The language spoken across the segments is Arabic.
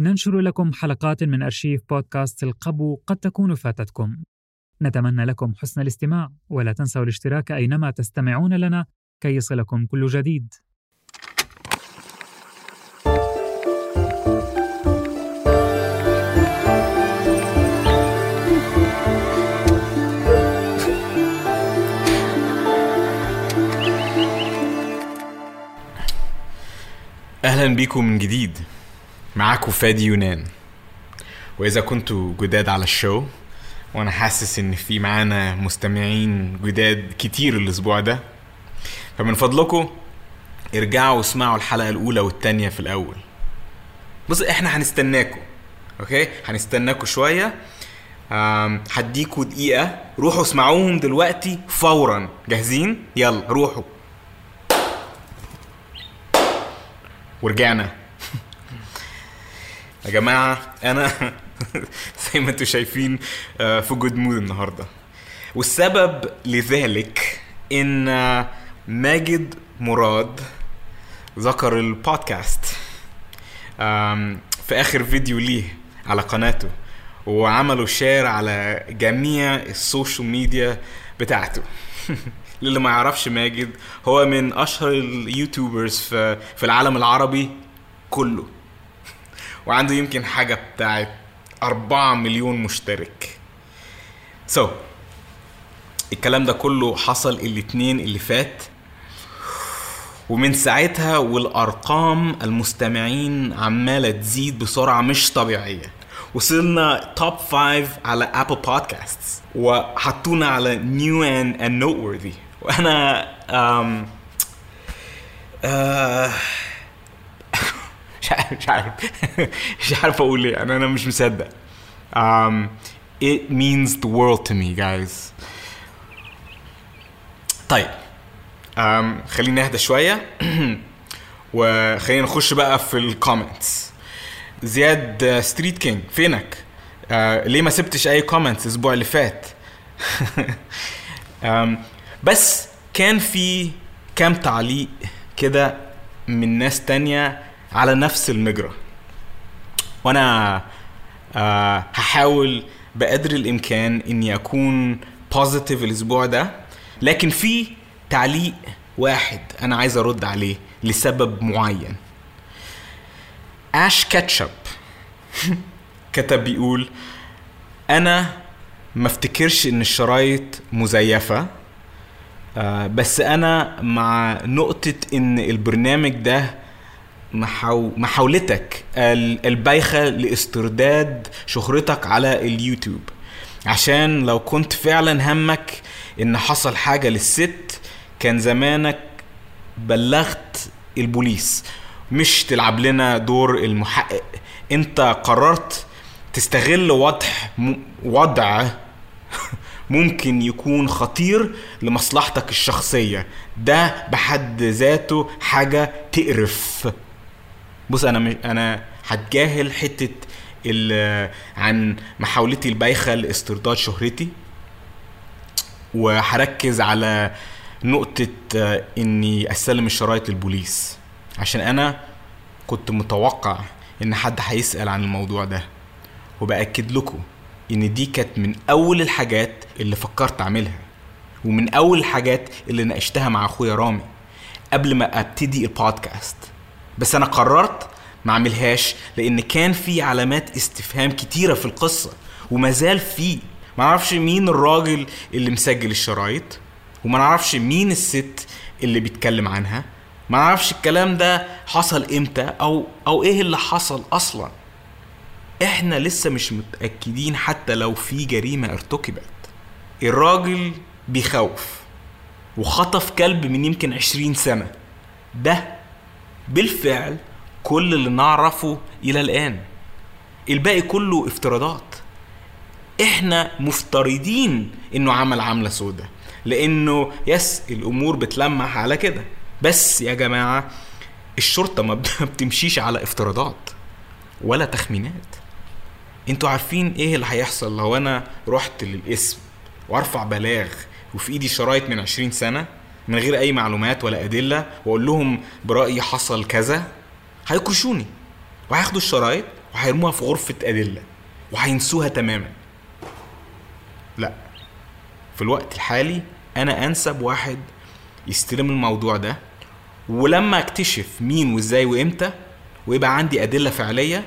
ننشر لكم حلقات من أرشيف بودكاست القبو قد تكون فاتتكم. نتمنى لكم حسن الاستماع ولا تنسوا الاشتراك أينما تستمعون لنا كي يصلكم كل جديد. أهلا بيكم من جديد. معاكم فادي يونان. وإذا كنتوا جداد على ال show وأنا حاسس إن في معانا مستمعين جداد كتير الأسبوع ده فمن فضلكم ارجعوا واسمعوا الحلقة الأولى والتانية في الأول. بص إحنا هنستناكم okay؟ هنستناكم شوية. آم، هديكوا دقيقة. روحوا اسمعوهم دلوقتي فورا. جاهزين؟ يلا روحوا. ورجعنا. يا جماعة أنا زي ما أنتوا شايفين آه، في good mood النهاردة. والسبب لذلك إن آه، ماجد مراد ذكر البودكاست في آخر فيديو ليه على قناته وعملوا share على جميع السوشيال ميديا بتاعته. للي ما يعرفش ماجد هو من أشهر اليوتيوبرز في العالم العربي كله. وعنده يمكن حاجة بتاعت أربعة مليون مشترك. so, الكلام ده كله حصل الاتنين اللي فات. ومن ساعتها والأرقام المستمعين عمالة تزيد بسرعة مش طبيعية. وصلنا top 5 على Apple Podcasts وحطونا على New and Noteworthy وأنا um, uh, مش عارف مش عارف. مش عارف أقول إيه. أنا أنا مش مصدق. Um, it means the world to me guys. طيب. Um, خلينا نهدى شوية. وخلينا نخش بقى في ال comments زياد Street King فينك؟ آه ليه ما سبتش أي comments الأسبوع اللي فات؟ آم، بس كان في كام تعليق كده من ناس تانية على نفس المجرى. وأنا آه هحاول بقدر الإمكان إني أكون بوزيتيف الأسبوع ده لكن في تعليق واحد أنا عايز أرد عليه لسبب معين. اش كاتشب كتب بيقول أنا ما افتكرش إن الشرايط مزيفة آه بس أنا مع نقطة إن البرنامج ده محاو... محاولتك ال- البايخة لاسترداد شهرتك على اليوتيوب. عشان لو كنت فعلا همك إن حصل حاجة للست كان زمانك بلغت البوليس. مش تلعب لنا دور المحقق. أنت قررت تستغل وضع. وضع ممكن يكون خطير لمصلحتك الشخصية. ده بحد ذاته حاجة تقرف. بص أنا مش أنا هتجاهل ال- عن محاولتي البايخة لاسترداد شهرتي. وهركز على نقطة آه، إني أستلم الشرايط للبوليس. عشان أنا كنت متوقع إن حد هيسأل عن الموضوع ده. وبأكد لكم إن دي كانت من أول الحاجات اللي فكرت أعملها. ومن أول الحاجات اللي ناقشتها مع أخويا رامي قبل ما أبتدي البودكاست. بس أنا قررت ما أعملهاش لأن كان في علامات استفهام كتيرة في القصة وما زال في. ما نعرفش مين الراجل اللي مسجل الشرايط وما نعرفش مين الست اللي بيتكلم عنها. ما نعرفش الكلام ده حصل إمتى أو أو إيه اللي حصل أصلا. إحنا لسه مش متأكدين حتى لو في جريمة ارتكبت. الراجل بيخوف وخطف كلب من يمكن عشرين سنة. ده بالفعل كل اللي نعرفه إلى الآن. الباقي كله افتراضات. إحنا مفترضين إنه عمل عملة سودة لإنه يس الأمور بتلمح على كده. بس يا جماعة الشرطة ما بتمشيش على افتراضات ولا تخمينات. أنتوا عارفين إيه اللي هيحصل لو أنا رحت للاسم وأرفع بلاغ وفي إيدي شرايط من 20 سنة؟ من غير أي معلومات ولا أدلة وأقول لهم برأيي حصل كذا هيكرشوني وهياخدوا الشرايط وهيرموها في غرفة أدلة وهينسوها تماما. لا في الوقت الحالي أنا أنسب واحد يستلم الموضوع ده ولما أكتشف مين وإزاي وإمتى ويبقى عندي أدلة فعلية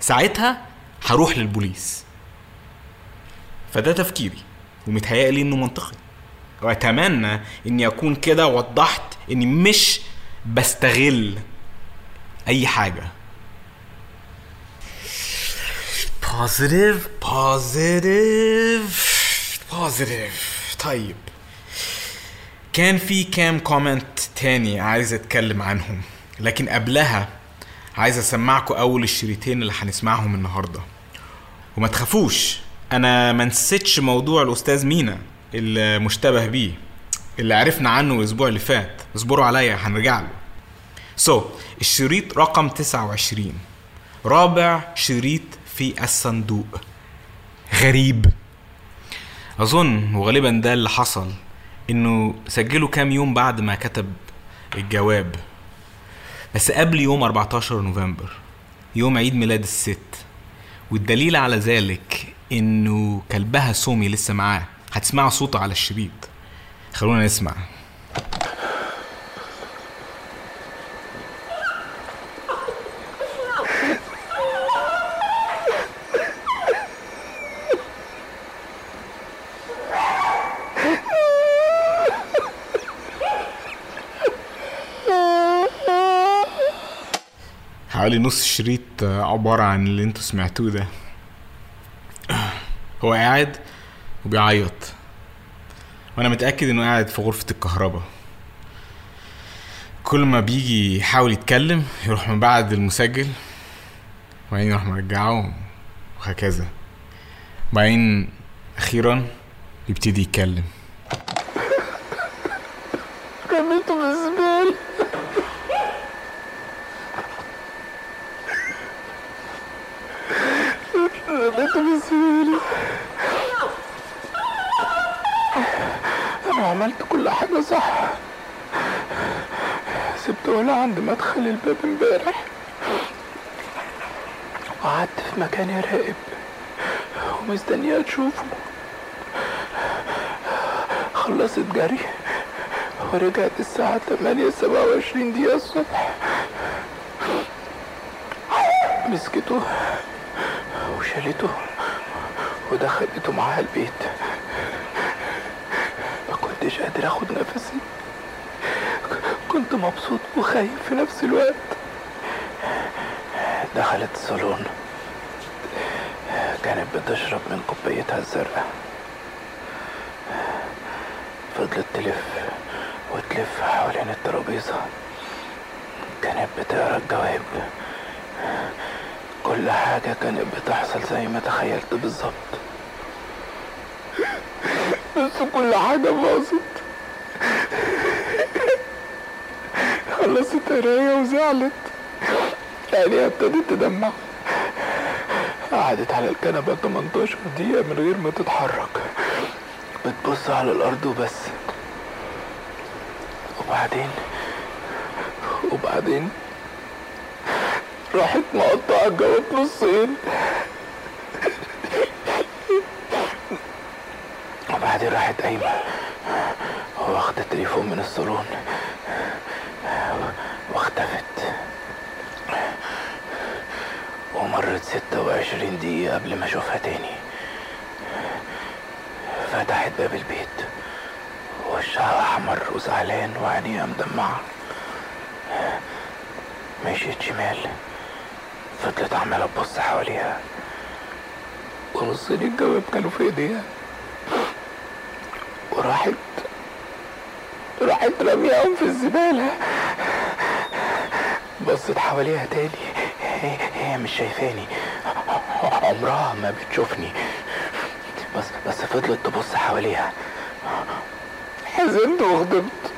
ساعتها هروح للبوليس. فده تفكيري ومتهيألي إنه منطقي. واتمنى اني اكون كده وضحت اني مش بستغل أي حاجة. positive positive positive طيب. كان في كام comment تاني عايز أتكلم عنهم لكن قبلها عايز أسمعكم أول الشريطين اللي هنسمعهم النهارده. وما تخافوش أنا ما نسيتش موضوع الأستاذ مينا. اللي مشتبه بيه اللي عرفنا عنه الأسبوع اللي فات. اصبروا عليا هنرجع له. سو so, الشريط رقم 29 رابع شريط في الصندوق. غريب. أظن وغالبا ده اللي حصل إنه سجله كام يوم بعد ما كتب الجواب. بس قبل يوم 14 نوفمبر يوم عيد ميلاد الست. والدليل على ذلك إنه كلبها سومي لسه معاه. هتسمعوا صوته على الشريط خلونا نسمع. حوالي نص الشريط عبارة عن اللي أنتوا سمعتوه ده. هو قاعد وبيعيط. وأنا متأكد إنه قاعد في غرفة الكهرباء. كل ما بيجي يحاول يتكلم يروح من بعد المسجل وبعدين يروح مرجعه وهكذا. بعدين أخيرا يبتدي يتكلم. أنا عملت كل حاجة صح. سبت ولا عند مدخل الباب امبارح. وقعدت في مكاني راقب ومستنية تشوفه. خلصت جري ورجعت الساعة تمانية سبعة وعشرين دقيقة الصبح. مسكته وشالته ودخلته معاها البيت. قادر اخد نفسي. كنت مبسوط وخايف في نفس الوقت. دخلت الصالون كانت بتشرب من كوبايتها الزرقاء. فضلت تلف وتلف حوالين الترابيزة. كانت بتقرأ الجواب. كل حاجة كانت بتحصل زي ما تخيلت بالظبط. بس كل حاجة باظت. خلصت قراية وزعلت. عينيها ابتدت تدمع. قعدت على الكنبة 18 دقيقة من غير ما تتحرك. بتبص على الأرض وبس. وبعدين؟ وبعدين؟ راحت مقطعة الجواب نصين وبعدين راحت قايمة. واخدة التليفون من الصالون. واختفت. ومرت ستة وعشرين دقيقة قبل ما أشوفها تاني. فتحت باب البيت. وشها أحمر وزعلان وعينيها مدمعة. مشيت شمال. فضلت عمالة تبص حواليها. ونصين الجواب كانوا في إيديها. وراحت راحت رميهم في الزبالة. بصت حواليها تاني. هي, مش شايفاني. عمرها ما بتشوفني. بس بس فضلت تبص حواليها. حزنت وغضبت.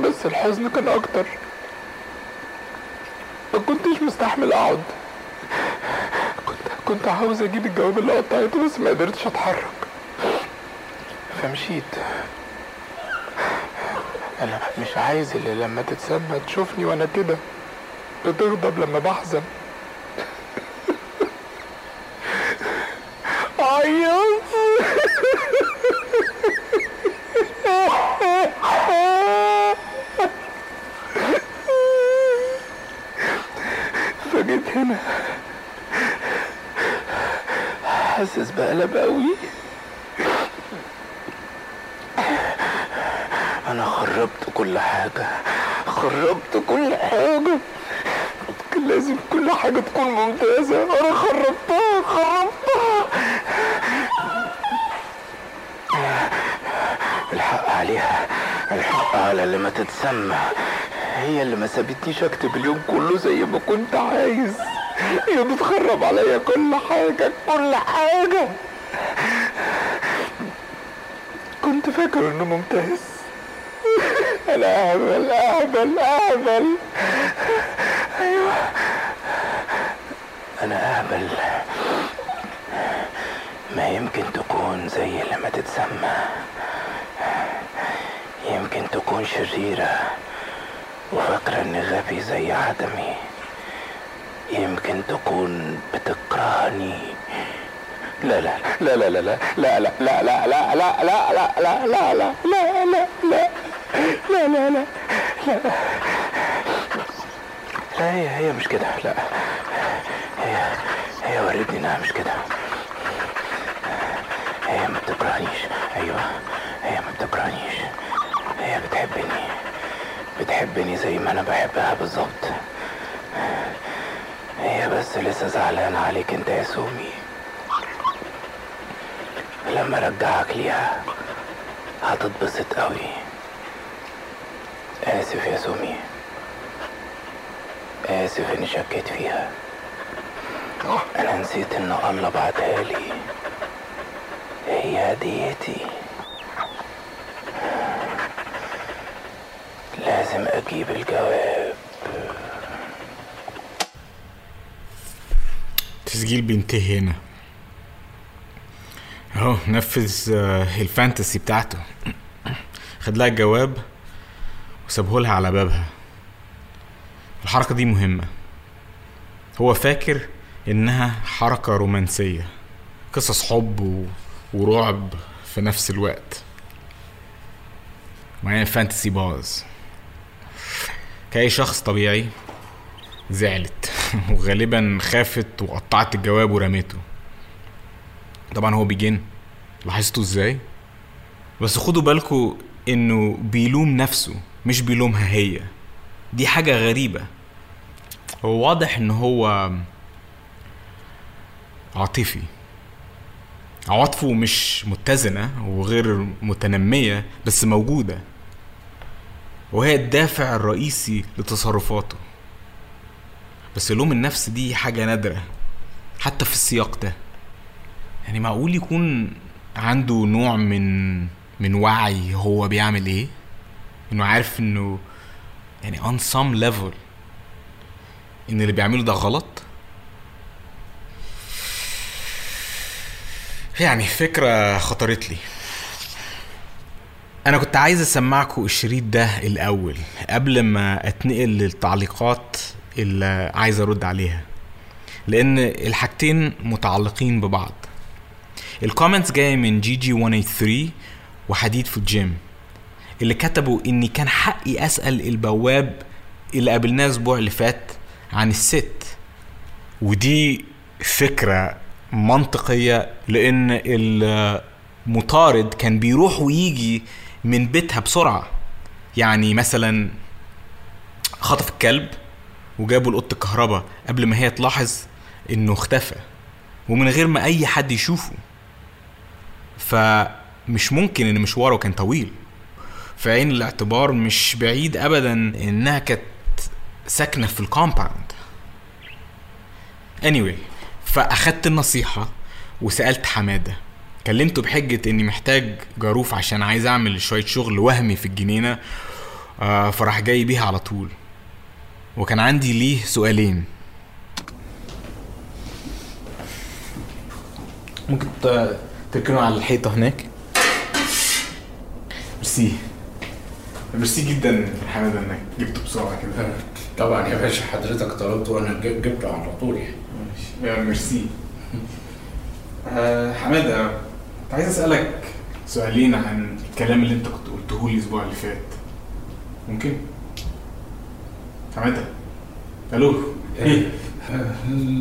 بس الحزن كان أكتر. ما كنتش مستحمل أقعد. كنت كنت عاوز أجيب الجواب اللي قطعته بس ما قدرتش أتحرك. فمشيت. أنا مش عايز اللي لما تتسمى تشوفني وأنا كده بتغضب لما بحزن. عيط فجيت هنا حاسس بقلب قوي حاجة. خربت كل حاجة. كان لازم كل حاجة تكون ممتازة. أنا خربتها خربتها. الحق عليها. الحق على اللي ما تتسمى. هي اللي ما سابتنيش أكتب اليوم كله زي ما كنت عايز. هي بتخرب عليا كل حاجة كل حاجة. كنت فاكر إنه ممتاز. أنا اهبل اهبل اهبل أيوه أنا اهبل ما يمكن تكون زي اللي ما تتسمى يمكن تكون شريرة وفاكرة اني غبي زي عدمي يمكن تكون بتكرهني لا لا لا لا لا لا لا لا لا لا لا لا لا لا لا لا لا لا لا لا لا. لا لا هي هي مش كده. لا. هي هي ورتني إنها مش كده. هي ما بتكرهنيش. أيوه. هي ما بتكرهنيش. هي بتحبني. بتحبني زي ما أنا بحبها بالظبط. هي بس لسه زعلانة عليك أنت يا سومي. لما أرجعك ليها هتتبسط قوي. اسف يا سومي اسف اني شكيت فيها. أنا نسيت أن الله بعتها لي. هي هديتي. لازم أجيب الجواب. التسجيل بينتهي هنا. أهو نفذ آه، ال fantasy بتاعته. خد لها الجواب. وسابه لها على بابها. الحركة دي مهمة. هو فاكر إنها حركة رومانسية قصص حب و... ورعب في نفس الوقت. وبعدين ال fantasy باظ كأي شخص طبيعي زعلت وغالبا خافت وقطعت الجواب ورميته. طبعا هو بيجن. لاحظتوا إزاي؟ بس خدوا بالكوا إنه بيلوم نفسه. مش بيلومها هي. دي حاجة غريبة. هو واضح إن هو عاطفي. عواطفه مش متزنة وغير متنمية بس موجودة. وهي الدافع الرئيسي لتصرفاته. بس لوم النفس دي حاجة نادرة حتى في السياق ده. يعني معقول يكون عنده نوع من من وعي هو بيعمل إيه؟ إنه عارف إنه يعني on some level إن اللي بيعمله ده غلط. يعني فكرة خطرت لي. أنا كنت عايز أسمعكم الشريط ده الأول قبل ما أتنقل للتعليقات اللي عايز أرد عليها. لأن الحاجتين متعلقين ببعض. ال comments جاية من GG 183 وحديد في الجيم اللي كتبوا إني كان حقي أسأل البواب اللي قابلناه الأسبوع اللي فات عن الست. ودي فكرة منطقية لأن المطارد كان بيروح ويجي من بيتها بسرعة. يعني مثلا خطف الكلب وجابوا لأوضة الكهرباء قبل ما هي تلاحظ إنه اختفى ومن غير ما أي حد يشوفه. فمش ممكن إن مشواره كان طويل. في عين الاعتبار مش بعيد ابدا إنها كانت ساكنة في الكومباوند. Anyway فأخدت النصيحة وسألت حمادة. كلمته بحجة إني محتاج جاروف عشان عايز أعمل شوية شغل وهمي في الجنينة آه، فراح جاي بيها على طول. وكان عندي ليه سؤالين. ممكن ت- تركنوا على الحيطة هناك؟ ميرسي ميرسي جدا حماده إنك جبته بسرعة كده. طبعا يا باشا حضرتك طلبته وأنا جب- جبته على طول يعني. ماشي. يا ميرسي. آه، حماده كنت عايز أسألك سؤالين عن الكلام اللي أنت كنت قلته لي الأسبوع اللي فات. ممكن؟ حماده ألو. إيه؟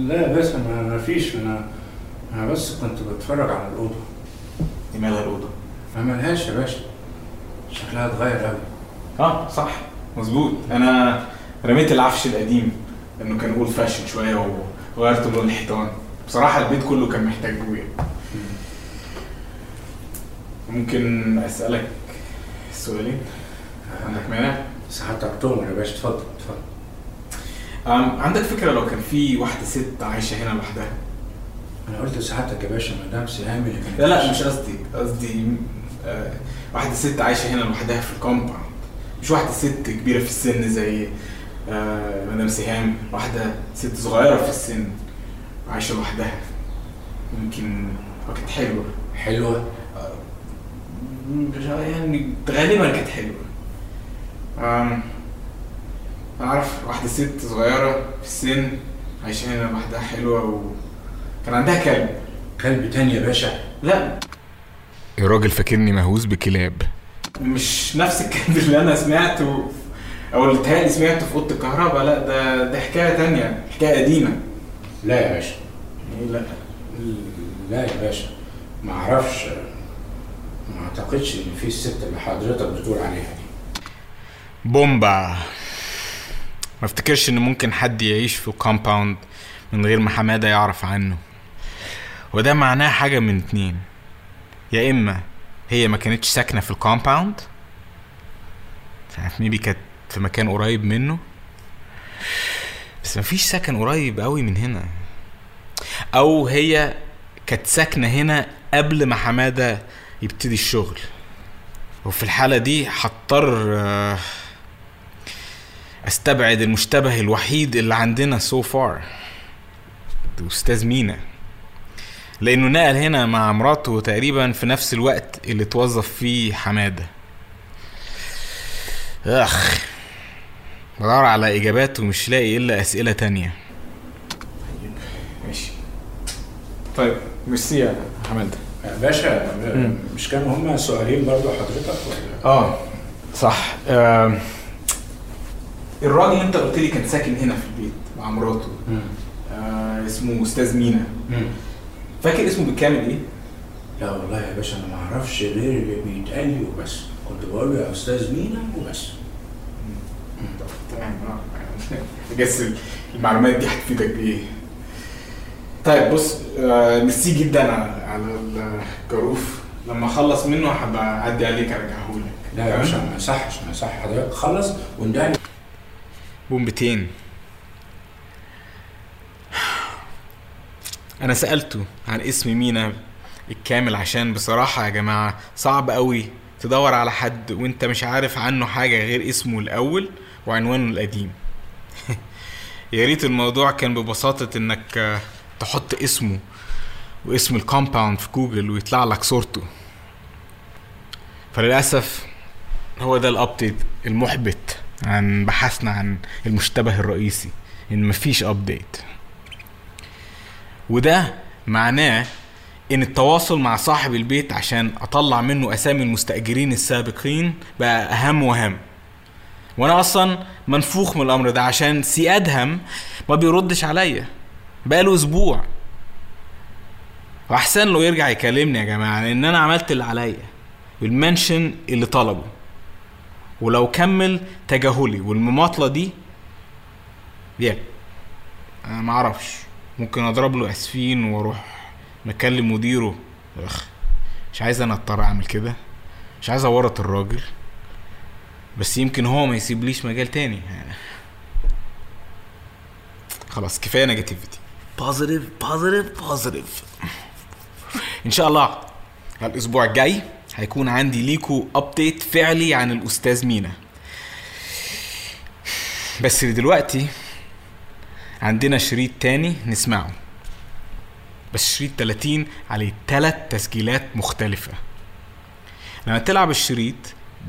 لا باشا ما ما فيش. أنا أنا بس كنت بتفرج على الأوضة. دي مالها الأوضة؟ ما ملهاش يا باشا. شكلها اتغير قوي آه صح مظبوط. أنا رميت العفش القديم لأنه كان اول فاشن شوية وغيرت لون الحيطان. بصراحة البيت كله كان محتاج بويا. ممكن أسألك سؤالين؟ عندك مانع؟ ساعتك تؤمر يا باشا اتفضل اتفضل. عندك فكرة لو كان في واحدة ست عايشة هنا لوحدها؟ أنا قلت ساعتك يا باشا مدام سهام اللي كانت لا لا مش قصدي قصدي آه، واحدة ست عايشة هنا لوحدها في ال compound. مش واحدة ست كبيرة في السن زي آه، مدام سهام واحدة ست صغيرة في السن عايشة لوحدها. يمكن آه، كانت حلوة. حلوة؟ مش يعني غالبا كانت حلوة. أنا أعرف واحدة ست صغيرة في السن عايشة هنا لوحدها حلوة وكان عندها كلب. كلب تاني يا باشا؟ لا. الراجل فاكرني مهووس بكلاب. مش نفس الكلب اللي أنا سمعته أو اللي اتهيألي سمعته في أوضة الكهرباء لأ ده ده حكاية تانية حكاية قديمة. لا يا باشا. إيه لأ؟ لا يا باشا. ما أعرفش. ما أعتقدش إن في الست اللي حضرتك بتقول عليها دي. بومبا. ما أفتكرش إن ممكن حد يعيش في compound من غير ما حمادة يعرف عنه. وده معناه حاجة من اتنين. يا إما هي ما كانتش ساكنة في ال compound. مش عارف maybe كانت في مكان قريب منه. بس مفيش سكن قريب قوي من هنا. أو هي كانت ساكنة هنا قبل ما حمادة يبتدي الشغل. وفي الحالة دي هضطر آه، أستبعد المشتبه الوحيد اللي عندنا سو فار أستاذ مينا. لأنه نقل هنا مع مراته تقريبا في نفس الوقت اللي توظف فيه حمادة. أخ بدور على إجابات ومش لاقي إلا أسئلة تانية. ماشي. طيب ميرسي يا حمادة. باشا مش كانوا هما سؤالين برضو حضرتك ولا؟ آه صح. آه الراجل اللي أنت قلت لي كان ساكن هنا في البيت مع مراته. آه اسمه أستاذ مينا. مم. فاكر اسمه بالكامل إيه؟ لا والله يا باشا أنا ما أعرفش غير اللي بيتقال لي وبس. كنت بقول له يا أستاذ مينا وبس. تمام آه. جس المعلومات دي هتفيدك بإيه؟ طيب بص آه ميرسي جدا على الجاروف لما أخلص منه هبقى أعدي عليك أرجعهولك. لا يا باشا ما يصحش ما يصح حضرتك خلص وندهني. بومبتين. أنا سألته عن اسم مينا الكامل عشان بصراحة يا جماعة صعب قوي تدور على حد وأنت مش عارف عنه حاجة غير اسمه الأول وعنوانه القديم. يا ريت الموضوع كان ببساطة إنك تحط اسمه واسم ال compound في جوجل ويطلع لك صورته. فللأسف هو ده ال update المحبط عن بحثنا عن المشتبه الرئيسي. إن مفيش update وده معناه إن التواصل مع صاحب البيت عشان أطلع منه أسامي المستأجرين السابقين بقى أهم وأهم. وأنا أصلا منفوخ من الأمر ده عشان سي أدهم ما بيردش عليا. بقاله أسبوع. وأحسن له يرجع يكلمني يا جماعة لأن أنا عملت اللي عليا والمنشن اللي طلبه. ولو كمل تجاهلي والمماطلة دي يا أنا ما أعرفش. ممكن اضرب له اسفين وأروح مكلم مديره. اخ مش عايز أنا اضطر اعمل كده. مش عايز اورط الراجل. بس يمكن هو ما يسيبليش مجال تاني. خلاص كفاية negativity positive positive positive إن شاء الله الأسبوع الجاي هيكون عندي ليكو update فعلي عن الأستاذ مينا. بس دلوقتي عندنا شريط تاني نسمعه. بس شريط 30 عليه تلات تسجيلات مختلفة. لما تلعب الشريط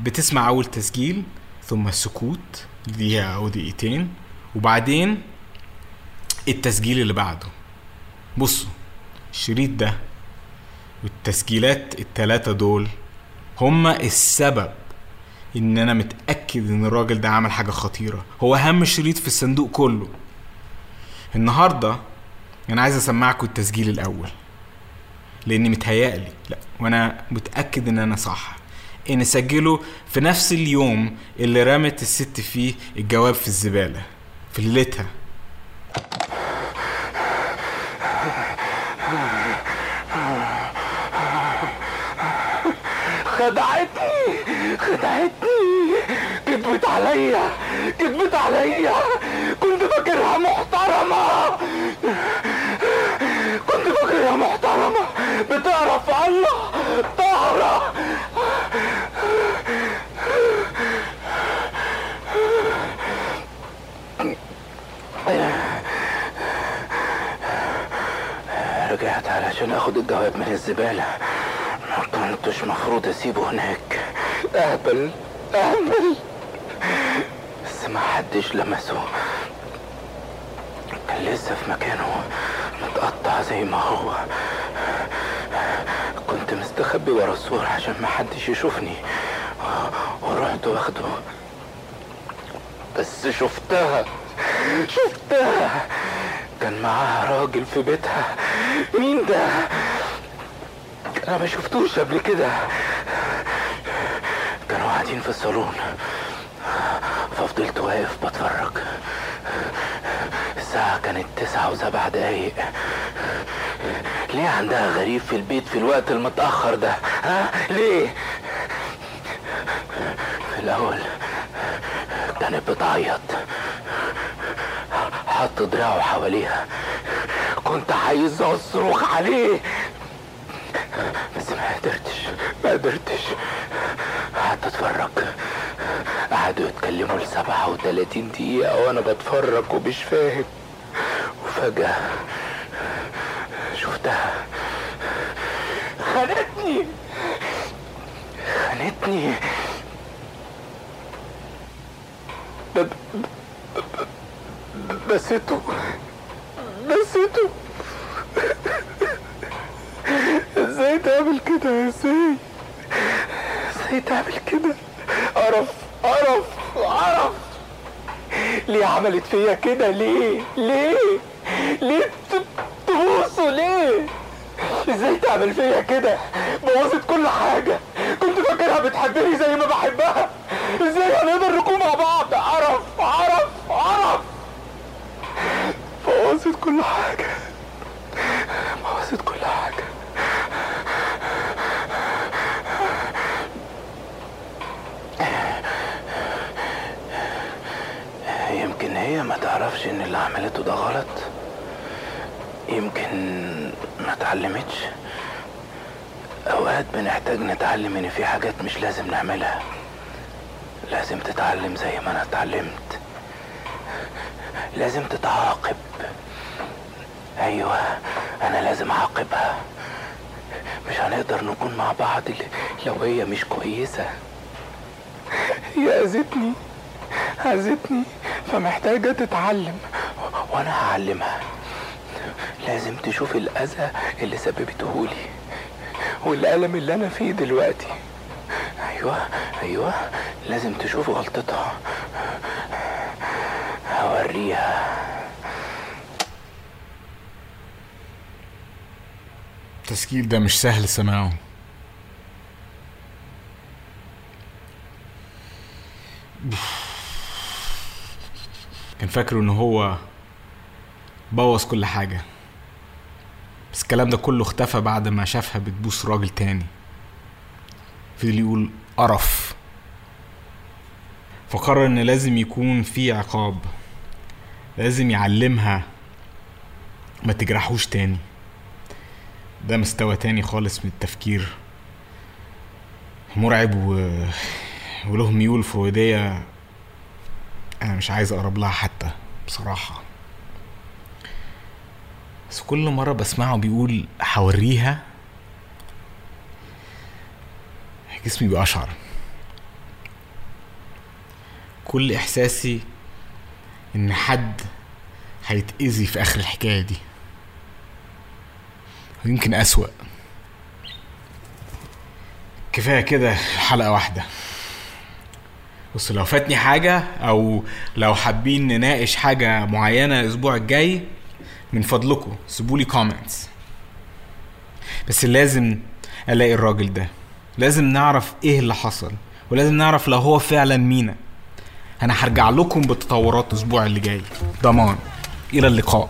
بتسمع أول تسجيل ثم سكوت دقيقة أو دقيقتين وبعدين التسجيل اللي بعده. بصوا الشريط ده والتسجيلات التلاتة دول هما السبب إن أنا متأكد إن الراجل ده عمل حاجة خطيرة. هو أهم شريط في الصندوق كله. النهارده أنا عايز اسمعكم التسجيل الأول لأني متهيألي لأ وأنا متأكد إن أنا صح إن سجله في نفس اليوم اللي رمت الست فيه الجواب في الزبالة في ليلتها. خدعتني خدعتني كذبت عليا كذبت عليا. كنت فاكرها محترمة. كنت فاكرها محترمة. بتعرف الله؟ طهرة رجعت علشان آخد الجواب من الزبالة. ما كنتش مفروض أسيبه هناك. أهبل. أهبل. بس ما حدش لمسه. لسه في مكانه. متقطع زي ما هو. كنت مستخبي ورا السور عشان ما حدش يشوفني. ورحت واخده. بس شفتها. شفتها. كان معاها راجل في بيتها. مين ده؟ أنا ما شفتوش قبل كده. كانوا قاعدين في الصالون. ففضلت واقف بتفرج. الساعة كانت تسعة وسبع دقايق. ليه عندها غريب في البيت في الوقت المتأخر ده؟ ها؟ ليه؟ في الأول كانت بتعيط. حط دراعه حواليها. كنت عايز أصرخ عليه. بس ما قدرتش ما قدرتش. قعدت أتفرج. قعدوا يتكلموا لسبعة وتلاتين دقيقة وأنا بتفرج ومش فاهم. وفجأة شفتها. خانتني. خانتني. بسيته. بسيته. إزاي تعمل كده؟ إزاي؟ إزاي تعمل كده؟ قرف قرف قرف. ليه عملت فيا كده؟ ليه؟ ليه؟ ليه؟ ت- تبوسه ليه؟ إزاي تعمل فيا كده؟ بوظت كل حاجة. كنت فاكرها بتحبني زي ما بحبها إزاي هنقدر نكون مع بعض قرف قرف قرف بوظت كل حاجة بوظت كل حاجة يمكن هي ما تعرفش ان اللي عملته ده غلط يمكن ما اتعلمتش بنحتاج نتعلم إن في حاجات مش لازم نعملها. لازم تتعلم زي ما أنا اتعلمت. لازم تتعاقب. أيوه أنا لازم أعاقبها. مش هنقدر نكون مع بعض لو هي مش كويسة. هي أذتني. أذتني. فمحتاجة تتعلم. وأنا هعلمها. لازم تشوف الأذى اللي سببته لي. والألم اللي أنا فيه دلوقتي. أيوه أيوه لازم تشوف غلطتها. هوريها. التسجيل ده مش سهل سماعه كان فاكره إن هو بوظ كل حاجة. بس الكلام ده كله اختفى بعد ما شافها بتبوس راجل تاني. فضل يقول قرف. فقرر إن لازم يكون في عقاب. لازم يعلمها ما تجرحوش تاني. ده مستوى تاني خالص من التفكير. مرعب و... وله ميول فرويدية أنا مش عايز أقرب لها حتى بصراحة. بس كل مرة بسمعه بيقول هوريها جسمي بيقشعر كل إحساسي إن حد هيتأذي في آخر الحكاية دي. ويمكن أسوأ. كفاية كده حلقة واحدة. بص لو فاتني حاجة أو لو حابين نناقش حاجة معينة الأسبوع الجاي من فضلكم سيبولي كومنتس بس لازم ألاقي الراجل ده. لازم نعرف إيه اللي حصل ولازم نعرف لو هو فعلا مينا. أنا هرجع لكم بالتطورات الأسبوع اللي جاي. ضمان. إلى اللقاء.